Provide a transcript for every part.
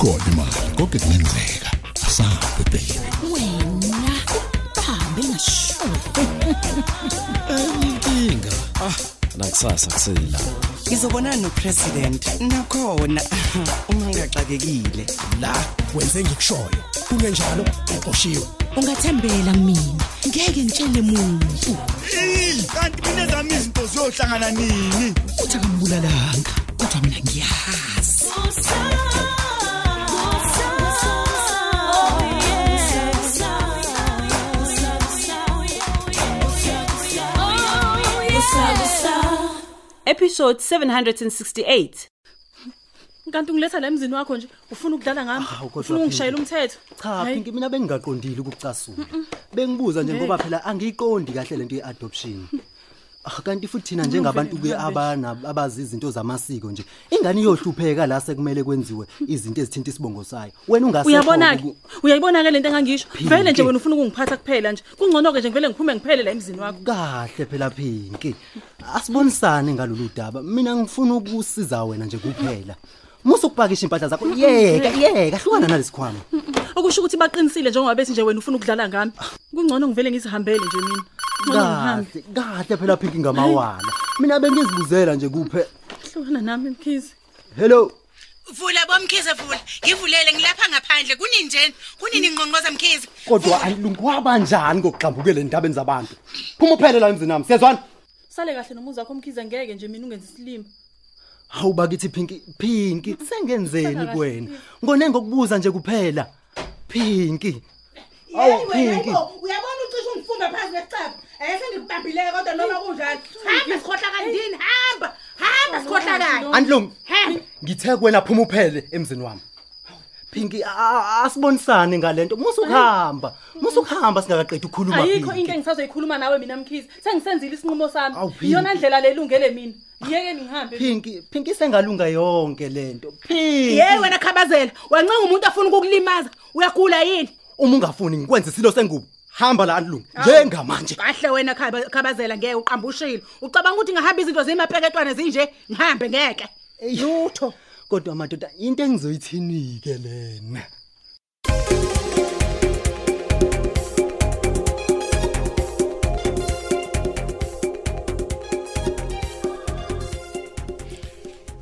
ikhona imali konke kungenzeka asabe baby wena bahambe ngasho inkinga nakusasa kusela ngizobonana nopresident nakhona. Uma ngigaxakekile la wenze ngikushoyo. Kungenjalo uqoshiwe ungathembela mina. Ngeke ngitshele muntu. Kanti mina zami izinto ziyohlangana nini? Uthi akambulalanga. Kodwa mina ngiyazi. Episode 768. kanti ungiletha la emzini wakho nje ufuna ukudlala ngami? Ufuna ungishayela umthetho? Cha pinki mina bengingaqondile ukucasula. Bengibuza nje ngoba phela angiyiqondi kahle lento yeadoption. Ah, kanti futhi thina njengabantu ke abana abazi izinto zamasiko nje ingane iyohlupheka la sekumele kwenziwe izinto ezithinta isibongo sayo? Wena ungase uyabona ke uyayibona ke lento engangisho? Vele nje wena ufuna ukungiphatha kuphela nje. Kungcono ke nje ngivele ngiphume ngiphele la emzini wakho. Kahle phela pinki asibonisane ngalolu daba. Mina ngifuna ukusiza wena nje kuphela. Musu ukupakisha impahla zakho yeka yeka hlukana nalesikhwama okusho ukuthi baqinisile njengoba bethi nje wena ufuna ukudlala ngami. Kungcono ngivele ngizihambele nje mina. Ngcono ngihambe. kahle kahle phela pinki ngamawala mina bengizibuzela nje kuphe. Hlukana nami mkhizi hello. Vula bomkhize vula. Ngivulele ngilapha ngaphandle. Kuninjeni? Kunini ngqonqoza mkhize? kodwa alungwaba njani kokuxambukela endabeni zabantu? Phuma uphele la emzini nami siyazwana? Sale kahle nomuzi wakho mkhize. Ngeke nje mina ungenza isilimo hawu bakithi pinki pinki sengenzeni Sala kahle, kuwena ngone ngokubuza nje kuphela pinki awu pinki uyabona ucishe ungifumba phansi kwesicaba. Eh sengikubambile kodwa noma kunjani. Hamba sikhohla kandini hamba. Hamba sikhohla kayi. andlungu Hamba. ngithe kuwena phuma uphele emzini wami pinki a- a- asibonisane ngalento musukuhamba musukuhamba singakaqedi ukukhuluma ayikho Pinki. into engisazoyikhuluma nawe mina mkhize sengisenzile isinqumo sami Awu, Pinki. iyona ndlela lelungele mina yeke ngihambe pinki pinki sengalunga yonke lento pinki Hey wena khabazela. Wancenga umuntu afuna ukukulimaza. Uyagula yini? uma ungafuni ngikwenze isilo sengubo hamba la andlungu njengamanje Kahle wena khaba- khabazela ngeke uqambushile. Ucabanga ukuthi ngihamba izinto zemapeketwane zinje? Ngihambe ngeke. Lutho. Kodwa madoda into engizoyithinike lena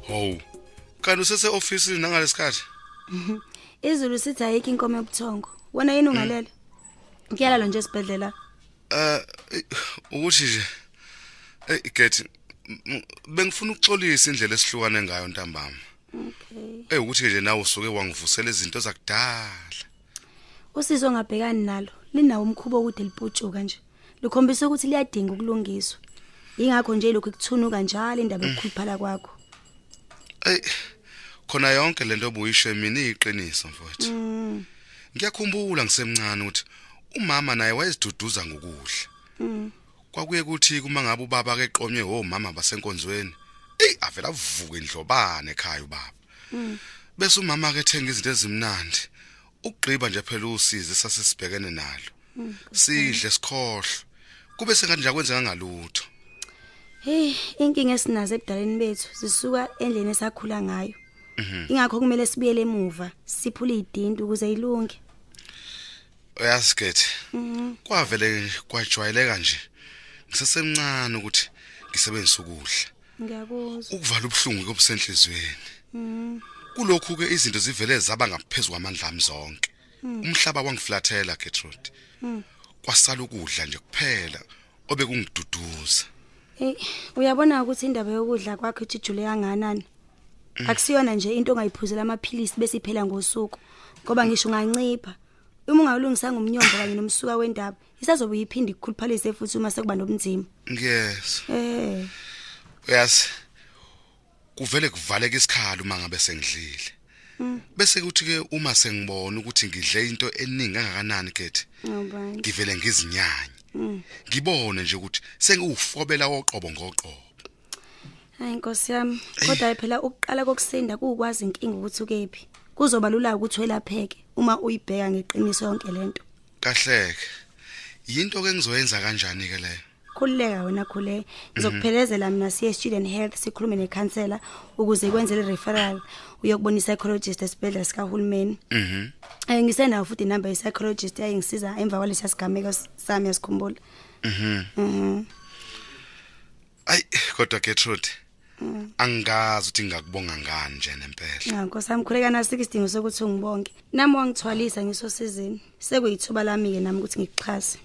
Hawu. Kanti usese office nangalesikhathi? izulu sithi ayikho inkomo ebuthongo wena yini ungalele ngiyalala nje esibhedlela Eh ukuthi nje eh get bengifuna ukuxolisa indlela esihlukane ngayo ntambama. Okay Eh ukuthi nje nawe usuke wangivusela izinto zakudala. usizo ongabhekani nalo linawo umkhubo okude liputshuka nje likhombisa ukuthi liyadinga ukulungiswa ingakho nje lokhu kuthunuka njalo indaba yokukhuluphala kwakho Ey khona yonke lento obuyisho mina iqiniso mfowethu. Mm, Ngiyakhumbula ngisemncane ukuthi umama naye wayeziduduza ngokudla. mm. Kwakuye kuthi kuma ngabe ubaba ke qomye omama basenkonzweni. Ey avela avuke indlobane ekhaya ubaba. Mm. Bese umama ke ethenga izinto ezimnandi. Ugqiba nje phela usizi sasesibhekene nalo. Mm. Sidle sikhohle. Kube sengathi kwenzeka ngalutho. hey inkinga esinazo ebudaleni bethu zisuka endleni esakhula ngayo Mhm. ingakho kumele sibuyele emuva siphule idinti ukuze ilunge Uyasigethe. Mhm. Kwavele kwajwayeleka nje. Ngisesemncane ukuthi ngisebenzise ukudla. Ngiyakuzwa Ukuvala ubhlungu kobusenhlizweni. Mhm. Kulokhu ke izinto zivele zaba ngaphezulu kwamandla ami zonke. Mm. Umhlaba wangiflathela Gertrude. Mm. Kwasala ukudla nje kuphela obekungiduduza. Hey, uyabona ukuthi indaba yokudla kwakho ijule kanganani? Akusiyona nje into ongayiphuzela amaphilisi bese iphela ngosuku. Ngoba ngisho ungancipha. Uma ungawulungisa ngomnyombo kanye nomsuka wendaba, isazobe yiphindi ukukhuluphalise futhi uma sekuba nobunzima. Ngiyes. Eh, Uyazi. Kuvele kuvaleka isikhala uma ngabe sengidlile. Bese kuthi ke uma sengibona ukuthi ngidle into eningi kangakanani kethi, ngobani? ngivele ngizinyanye. Mm. Ngibone nje ukuthi sengiwufobela woqobo ngoqobo. Hayi Nkosi yami, kodwa phela ukuqala kokusinda kuukwazi inkinga ukuthi ukephi. Kuzoba lula ukuthi welapheke uma uyibheka ngeqiniso yonke lento. Kahleke. Yinto ke ngizoyenza kanjani ke leyo? Khululeka wena khuleka ngizokuphelezela mina siye student health sikhulume nekhansela ukuze kwenzele referral uyokubona i-psychologist esibhedlela sikahulumeni Mhm. um ngisenayo futhi inamba ye-psychologist yayingisiza emva kwalesiya sigameko sami yasikhumbula Mhm. Mhm. Ay kodwa Gertrude angazi ukuthi ngakubonga ngani nje nempela. Ya Nkosi yami khuleka naso isidingo sokuthi ungibonge. Nami wangithwalisa ngisosizini. Sekuyithuba lami ke nami ukuthi ngikuxhase.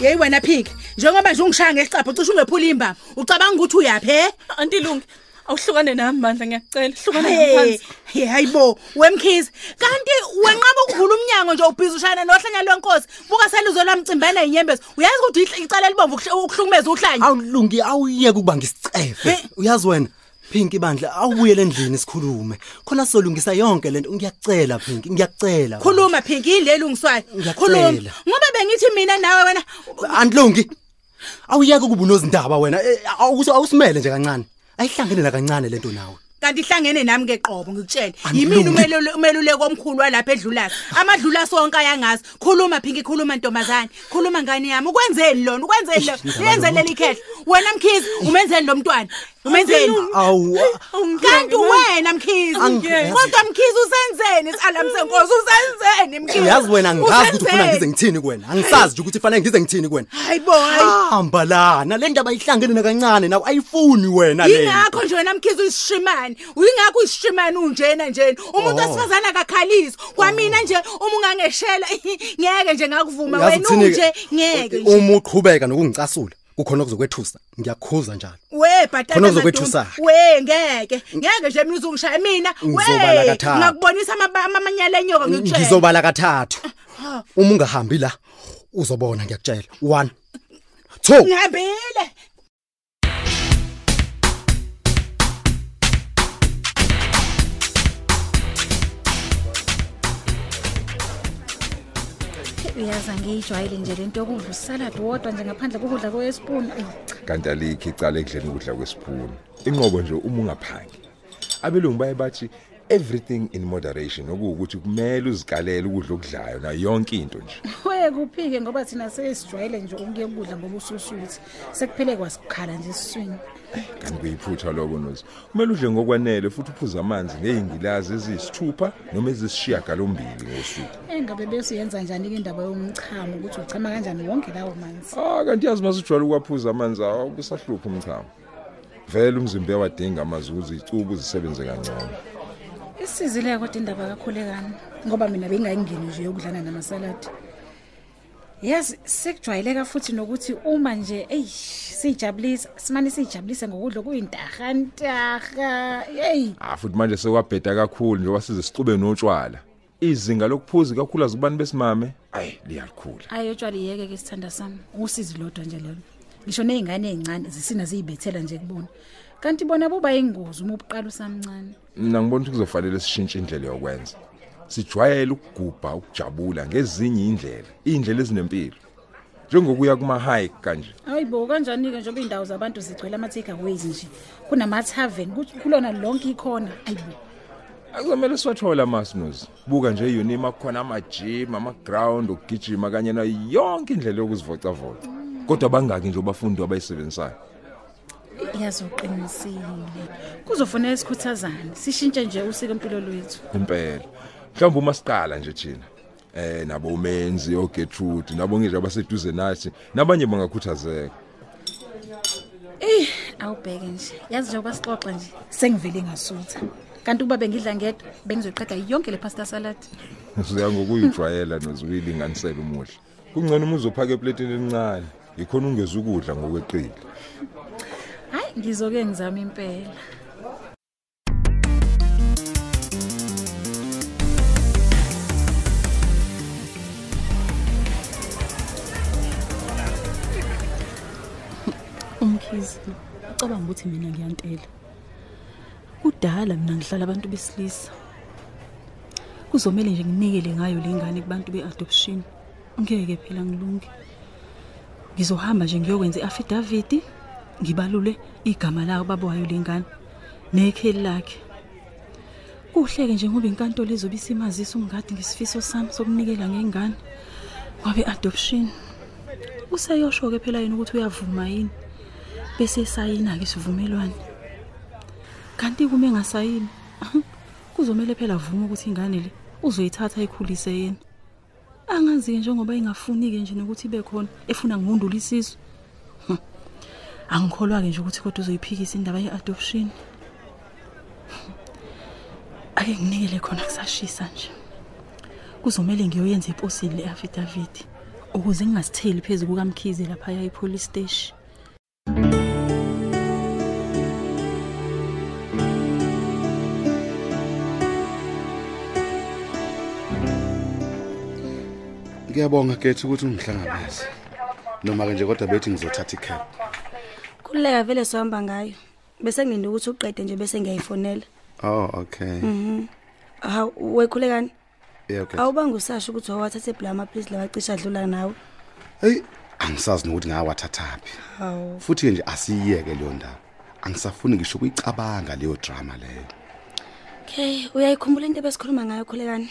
Yeyi wena phiki njengoba nje ungishaya ngesicapho cishe ungephula imbama ucabanga ukuthi uyaphi he? Antilungi awuhlukane nami mandla ngiyacela hlukane Hey, ngaphansi hey hayibo wemkhizi kanti wenqaba ukuvula umnyango nje ubhizi ushayana nohlanya lwenkosi buka seluzwe lwamcimbana inyembezi uyazi ukuthi ihl- icala libomvu ukuhl- ukuhlukumeza uhlanya? Awulungi awuyeke ukuba ngisicefe. Uyazi wena? Pinki bandla awubuyele endlini sikhulume. Khona sizolungisa yonke lento. Ngiyacela Pinki ngiyacela khuluma phinki lelungiswayo Ngiyacela. khuluma ngoba bengithi mina nawe wena Andlungi awuyeke ukuba unozindaba wena. Eh, awusimele nje kancane. Ayihlangene la kancane lento nawe. Kanti ihlangene nami ngeqobo ngikutshela Andilungi. yimini umelule- umeluleki omkhulu walapha edlulasi amadlulasi onke ayangazi. Khuluma phinki khuluma ntombazane. Khuluma ngane yami? Ukwenzeni lona ukwenzeni lo yenzeleli ikhehla wena mkhizi umenzeni lo mntwana. Umenzeni. Awu kanti wena. mkhizi. Angeke. kodwa mkhizi usenzeni isalam senkosi usenzeni. Mkhizi uyazi wena ngazi ukuthi ufuna Usenzeni? ngize ngithini kuwena angisazi nje ukuthi fanele ngize ngithini kuwena hayibo hayi hamba lana le ndaba ayihlangene na kancane nawe ayifuni wena le. Yingakho nje wena mkhizi uyisishimane uyingakho uyisishimane unjena njena umuntu Oh. wesifazane akakhaliswa kwamina nje uma ungangeshela ngeke nje ngakuvuma Uyazi wena uthini-ke? unje ngeke nje. uma uqhubeka nokungicasula kukhona okuzokwethusa. Ngiyakhuza njalo. We Khona bhatata okuzokwethusa. we ngeke. Ngeke nje mina uzungishaya mina. Ngizobala we kathathu. ngakubonisa amaba- amamanyala enyoka ngikutshela ngizobala kathathu uma ungahambi la uzobona ngiyakutshela. 1 2 ngihambile. Uyaza ngiyijwayele nje lento yokudla usalad wodwa nje ngaphandle kokudla kwespoon kanti alikho icala ekudleni ukudla kwesiphuni inqobo nje uma ungaphangi. Abelungu baye bathi everything in moderation okuwukuthi kumele uzikalele ukudla okudlayo na yonke into nje. We kuphike ngoba thina sesijwayele nje ukuye ukudla ngoba ususuthi sekuphele kwasikhala nje esiswini. Kanti kuyiphutha lokho nozi kumele udle ngokwanele futhi uphuze amanzi ngey'ngilazi eziyisithupha noma ezisishiyagalombili ngosuku. Engabe bese uyenza njani-ke indaba yomchamo ukuthi uchama kanjani wonke lawo manzi? Ah kanti yazi masijwayele ukwaphuza amanzi awo kusahlupha umchamo. Vele umzimba uyawadinga amazi ukuze icubu zisebenze kangcono. Isizile kodwa indaba kakhulekani ngoba mina bengayingeni nje yokudlana namasaladi. Yazi sekujwayeleka futhi nokuthi uma nje eyi siyijabulisa simane siyijabulise ngokudla kuyintahantaha yeyi ah futhi manje sekwabheda kakhulu njengoba size sixube notshwala. Izinga lokuphuza kakhulu azibani besimame? Ayi liyalikhula ayi otshwala iyeke-ke sithanda sami. Usizi lodwa nje lelo ngisho ney'ngane ey'ncane zisina ziyibethela nje kubona. Kanti bona buba yingozi uma ubuqala usamncane. Mina ngibona ukuthi kuzofanele sishintshe indlela yokwenza. Sijwayele ukugubha ukujabula ngezinye indlela iy'ndlela ezinempilo. Njengokuya kuma-hike kanje. Hayi bo kanjani-ke njengoba iy'ndawo zabantu zigcwele ama-takeaways nje? Kunama-taven kulona lonke ikhona. Ayi bo. Akuzomele siwathole amasinozi buka nje eyunima kukhona amajim ama-ground okugijima kanye nayo yonke indlela yokuzivocavoca. Kodwa bangaki nje abafundi abayisebenzisayo yazoqinisile. Kuzofanele sikhuthazane sishintshe nje usiko empilo lwethu. Impela. Mhlawumbe uma siqala nje thina eh nabo umenzi oGertrude nabo ngisho abaseduze nathi nabanye bangakhuthazeka. Eyi awubheke nje. Yazi njengoba sixoxa nje sengivele ngasutha. Kanti ukuba bengidla ngedwa bengizoqeda yonke le pasta salad. Siya ngokuyijwayela nozuyilinganisela umuhle. Kungcono uma uzophaka epletini elincane ikhona ungeza ukudla ngokweqile. hayi ngizoke ngizama impela. Umkhizi ucabanga ukuthi mina ngiyantela. Kudala mina ngihlala abantu besilisa. Kuzomela nje nginikele ngayo le ngane kubantu be-adoption. Ngeke phela ngilunge. Ngizohamba nje ngiyokwenza i-affidavit. Ngibalule igama layo baba wayo le ngane nekheli lakhe. Kuhleke nje ngoba inkantolo izobe isimazisa umngadi ngesifiso sami sokunikela ngengane kwabe adoption. Useyosho ke phela yena ukuthi uyavuma yini bese sayina ke isivumelwano. Kanti kuma engasayini kuzomela phela avuma ukuthi ingane le uzoyithatha ikhulise yena. Angazi ke njengoba ingafuni ke nje nokuthi ibe khona efuna ngundula isizwe Hm. Angikholwa ke nje ukuthi kodwa uzoyiphikisa indaba ye-adoption. Ake nginikele khona kusashisa nje. Kuzomela ngiyoyenza eposini le-affidavit ukuze ngingasitheli phezu kukamkhize laphaya e-police station. Ngiyabonga gethi ukuthi ungihlangabeze noma ke nje kodwa bethi ngizothatha icab Kuleka vele sohamba ngayo. Bese ngilinde ukuthi uqede nje bese ngiyayifonela. oh okay Mhm. Hawu wekhulekani? yeah okay Awubanga usasho ukuthi wawathathe bla amaphilisi lawacisha adlula nawe. hey angisazi nokuthi ngawathathaphi Hawu. futhi nje asiyeke leyo ndaba angisafuni ngisho ukuyicabanga leyo drama leyo Okay, uyayikhumbula into ebesikhuluma ngayo khulekani?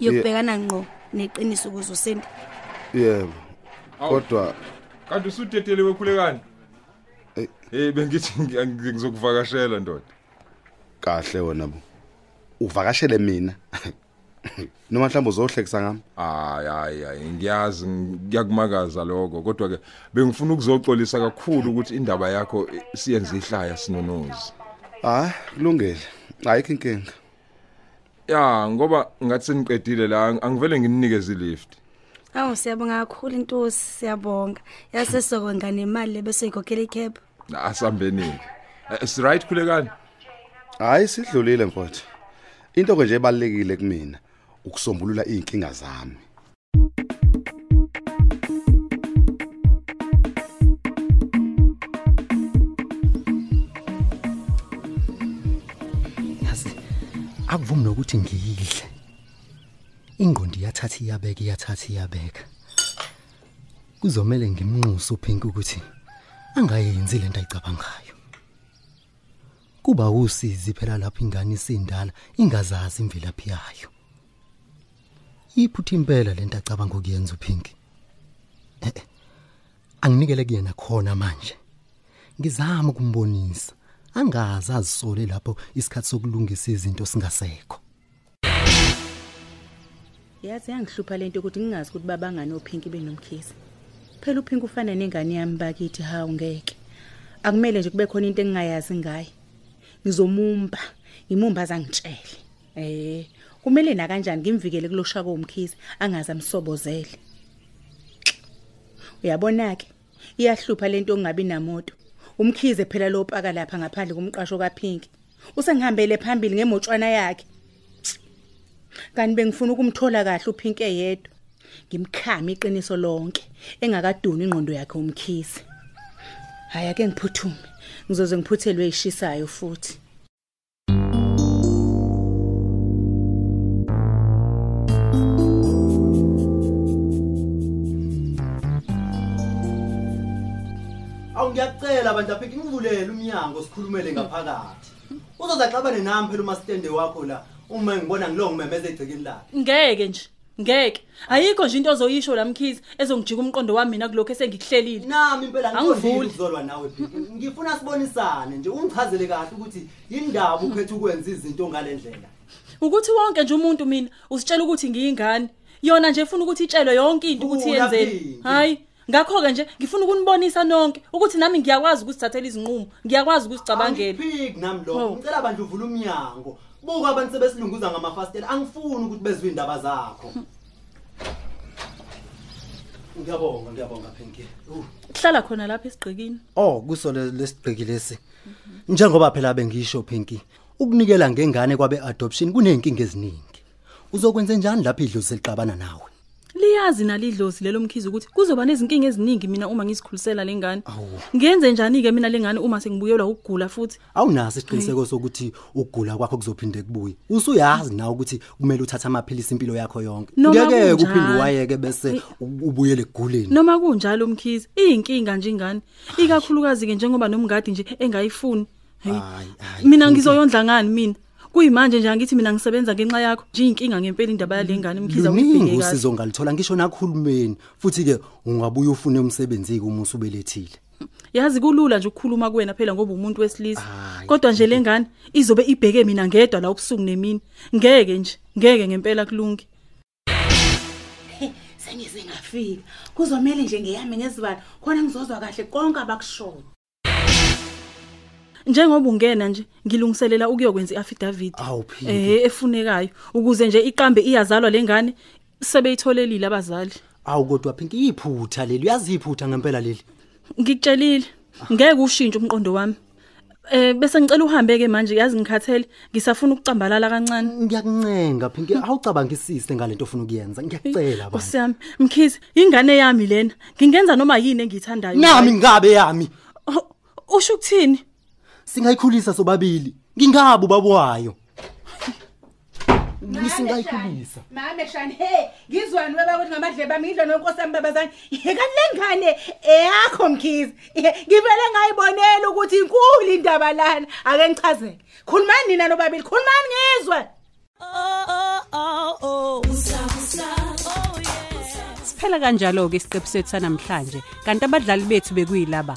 Yokubhekana ngqo neqiniso ukuze usinde. yebo kodwa kanti usutetele wekhulekani hey bengithi ngi- ngi- ngizokuvakashela ndoda. Kahle wena bo. Uvakashele mina? Noma mhlawumbe uzohlekisa ngami? Hayi hayi hayi ngiyazi ngiyakumakaza lokho. Kodwa ke bengifuna ukuzoxolisa kakhulu ukuthi indaba yakho eh, siyenze ihlaya sinonozi. Hayi kulungile. Ayikho inkinga. Ya ngoba ngathi seniqedile la ang- angivele nginikeze ilift. Awu siyabonga kakhulu intosi, siyabonga. Yasesoko ngane imali bese ikhokhela icab. Asambenile is right khulekani? Hayi sidlulile mfowethu. Into ke nje ebalekile kumina ukusombulula izinkinga zami. Yazi akuvumi nokuthi ngiyidle. Ingqondo iyathatha iyabeka iyathatha iyabeka. Kuzomela ngimnxusa uphinki ukuthi angayenzi lento ayicabangayo. Kuba usizi phela lapho ingane isindala ingazazi imvelaphi yayo. Iphutha impela lento acabanga ukuyenza uphinki? Eh, eh, anginikele kuyena khona manje. Ngizama ukumbonisa. Angazi azisole lapho isikhathi sokulungisa izinto singasekho. Yazi yangihlupha lento ukuthi ngingazi ukuthi babangani ophinki benomkhizi phela uphinki ufana nengane yami bakithi hawu ngeke. Akumele nje kube khona into engingayazi ngaye. Ngizomumba ngimumba zangitshele eh kumele na kanjani ngimvikele kulosha komkhizi angazi amsobozele. Uyabona ke iyahlupha lento ongabi namoto. Umkhize phela lo paka lapha ngaphandle komqasho kaPinki usengihambele phambili ngemotshwana yakhe. Kanti bengifuna ukumthola kahle uPinki eyedwa. Ngimkhama iqiniso lonke engakaduni ingqondo yakhe umkhize hayi ake ngiphuthume ngizoze ngiphuthelwe ishisayo futhi Awu ngiyacela abantu apha ngivulele umnyango sikhulumele ngaphakathi. Uzozaxabane nami phela uma stende wakho la uma ngibona ngilo ngimemeza egcekeni lakhe. ngeke nje ngeke ayikho nje into ozoyisho lamkhizi ezongijika umqondo wami mina kulokho esengikuhlelile Nami impela ngikuzile angivuli ukuzolwa nawe Phiki. Ngifuna sibonisane nje ungichazele kahle ukuthi indaba ukhetha ukwenza izinto ngalendlela. ukuthi wonke nje umuntu mina usitshela ukuthi ngiyingane yona nje ifuna ukuthi itshelwe yonke into ukuthi Vula, yenzeni Phiki. hayi ngakho ke nje ngifuna ukunibonisa nonke ukuthi nami ngiyakwazi ukuzithathela izinqumo ngiyakwazi ukuzicabangela Phiki nami Oh. lo. Ngicela abantu uvule umnyango. Buka abantu sebesilunguza ngamafastela. Angifuni ukuthi bezwe indaba zakho. Ngiyabonga ngiyabonga. Uh. hlala khona lapha esigqikini Oh kusole lesigqiki lesi. Njengoba phela bengisho Pinky, ukunikela ngengane kwabe adoption kunenkinga eziningi. Uzokwenza njani lapha idlozi seliqabana nawe? Liyazi nalidlozi lelo mkhizi ukuthi kuzoba nezinkinga eziningi mina uma ngizikhulisela lengane ngenze njani ke mina lengane uma sengibuyelwa ukugula futhi Awunaso isiqiniseko sokuthi ukugula kwakho kuzophinde kubuye. Usuyazi nawe ukuthi kumele uthathe amaphilisi impilo yakho yonke. Noma Ngeke kunjalo. uphinde wayeke bese u- ubuyele eguleni. noma kunjalo umkhizi iyinkinga nje ingane ikakhulukazi ke njengoba nomngadi nje engayifuni Hayi, Hayi, hayi. mina Pinky. ngizoyondla ngani mina kuyimanje nje angithi mina ngisebenza ngenxa yakho nje inkinga ngempela indaba yalengane mkhiza luningi uyibheke kahle. usizo ngalithola ngisho nakuhulumeni futhi ke ungabuye ufune umsebenzi uma usubelethile. Yazi kulula nje ukukhuluma kuwena phela ngoba umuntu wesilisa. Kodwa nje lengane izobe ibheke mina ngedwa la ubusuku nemini. Ngeke nje ngeke ngempela kulungi sengize ngafika. Kuzomela nje ngiyame ngezibalo. Khona ngizozwa kahle konke abakushoyo. Njengoba ungena nje ngilungiselela ukuyokwenza iaffidavit Awuphinde. eh efunekayo. Ukuze nje iqambe iyazalwa lengane sebeyitholelile abazali. Awu kodwa phinki iphutha leli. Uyazi iphutha ngempela leli? Ngikutshelile. Ngeke ushintshe umqondo wami. Eh bese ngicela uhambe ke manje yazi ngikhathele. Ngisafuna ukucambalala kancane. Ngiyakuncenga phinki awucabangisise ngalento ofuna ukuyenza. Ngiyakucela baba. Osiyami mkhizi ingane yami lena ngingenza noma yini engiyithandayo? Nami ngabe yami. Usho ukuthini? Singayikhulisa sobabili. Ngingabi ubaba wayo ngisingayikhulisa mame shani he ngizwani weba ukuthi ngamadle bami ngidla nonkosi yami babazane. Kanti lengane eyakho mkhizi ngivele ngayibonela ukuthi inkulu indaba lana. Ake ngichazele. Khulumani nina nobabili khulumani ngizwe. Siphela kanjalo ke isiqephu sethu sanamhlanje. Kanti abadlali bethu bekuyilaba.